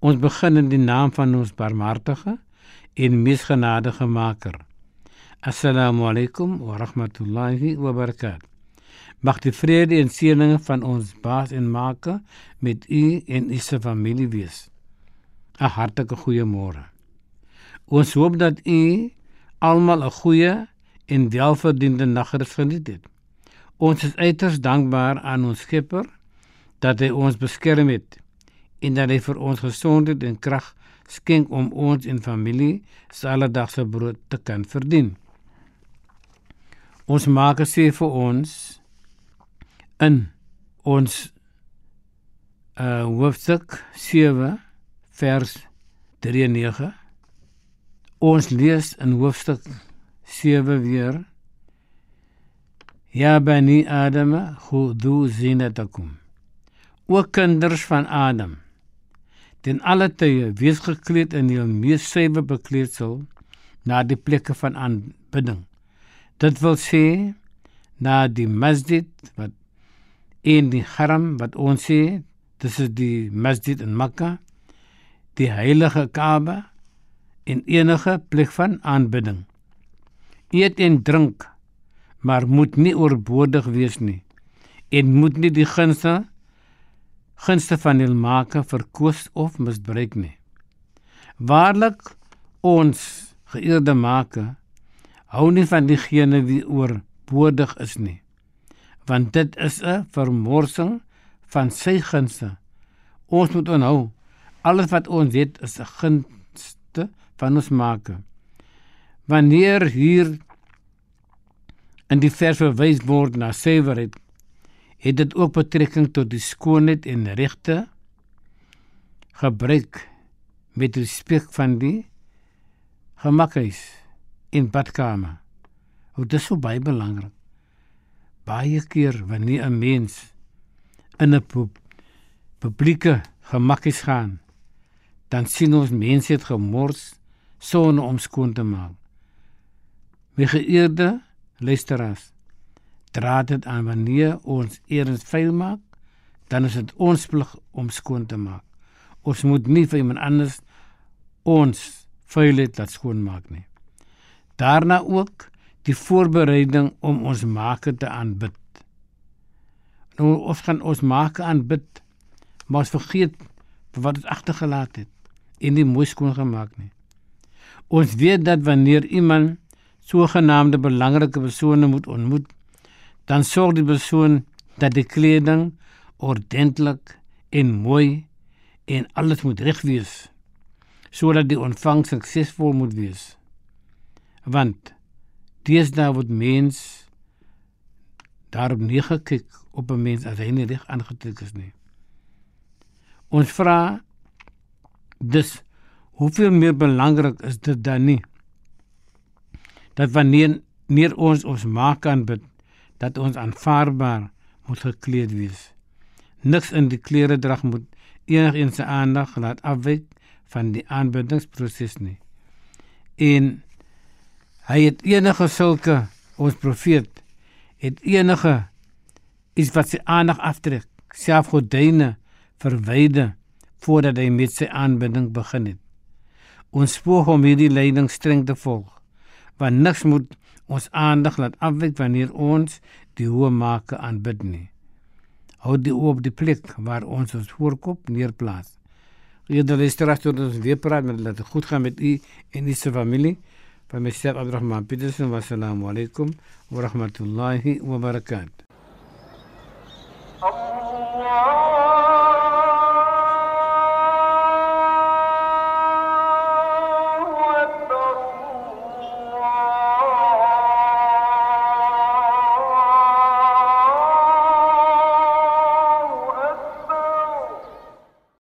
ons begin in die naam van ons barmhartige en mees genadige Maker. Assalamu alaykum wa rahmatullahi wa barakatuh. Mag die vrede en seëninge van ons Baas en Maker met u en u se familie wees. 'n hartlike goeiemôre. Ons hoop dat u almal 'n goeie en welverdiende nagrus geniet het. Ons is uiters dankbaar aan ons Skepper dat hy ons beskerm het en dat hy vir ons gesondheid en krag skenk om ons en familie se alledaagse brood te kan verdien. Ons maak sê vir ons in ons uh hoofstuk 7 vers 39 ons lees in hoofstuk 7 weer Ja bani Adam khudu zinatakum O kinders van Adam ten alle tye wees gekleed in die mees suiwer bekleedsel na die plekke van aanbidding dit wil sê na die masjid wat in die haram wat ons sê dis is die masjid in Mekka die heilige Kaaba en enige plek van aanbidding. Eet en drink, maar moet nie oorbodig wees nie en moet nie die gunste gunste van hul maker verkoos of misbruik nie. Waarlik ons geëerde maker hou nie van diegene wie oorbodig is nie want dit is 'n vermorsing van sy gunste. Ons moet onthou alles wat ons weet is 'n gunste van ons maker. Wanneer hier in die vers verwys word na suiwerheid, het dit ook betrekking tot die skoonheid en regte gebruik met respek van die gemakhuis in badkamer. Hoe dit so baie belangrik. Baie keer wanneer 'n mens in 'n publieke gemakhuis gaan, dan sien ons mense het gemors sonder om skoon te maak. My geëerde luisteraars, dra dit aan wanneer ons eers vuil maak, dan is dit ons plig om skoon te maak. Ons moet nie vir iemand anders ons vuilheid laat skoon maak nie. Daarna ook die voorbereiding om ons Maker te aanbid. Nou of gaan ons Maker aanbid, maar ons vergeet wat dit agtergelaat het en nie mooi skoon gemaak nie. Ons weet dat wanneer iemand sogenaamde belangrike persone moet ontmoet, dan sorg die persoon dat die kleding ordentlik en mooi en alles moet reg wees sodat die ontvang suksesvol moet wees. Want dis daar word mens daarop nie gekyk op 'n mens as hy nie reg aangetrek is nie. Ons vra Dus hoeveel meer belangrik is dit dan nie dat wanneer neer ons ons maak aan bid dat ons aanvaarbaar moet gekleed wees. Niks in die klere drag moet enigiets se aandag laat afwyk van die aanbiddingsproses nie. En hy het enige sulke ons profeet het enige iets wat sy aandag aftrek, self godeine verwyder voordat hy met sy aanbidding begin het. Ons spoeg om hierdie leiding streng te volg, want niks moet ons aandag laat afwyk wanneer ons die hoë maker aanbid nie. Hou die oop die plek waar ons ons voorkop neerplaas. Luisteraars het ons weer praat met dat goed gaan met u en u se familie. Van myself Abdurrahman Petersen wa salaamu alaykum wa rahmatullahi wa barakatuh. Allah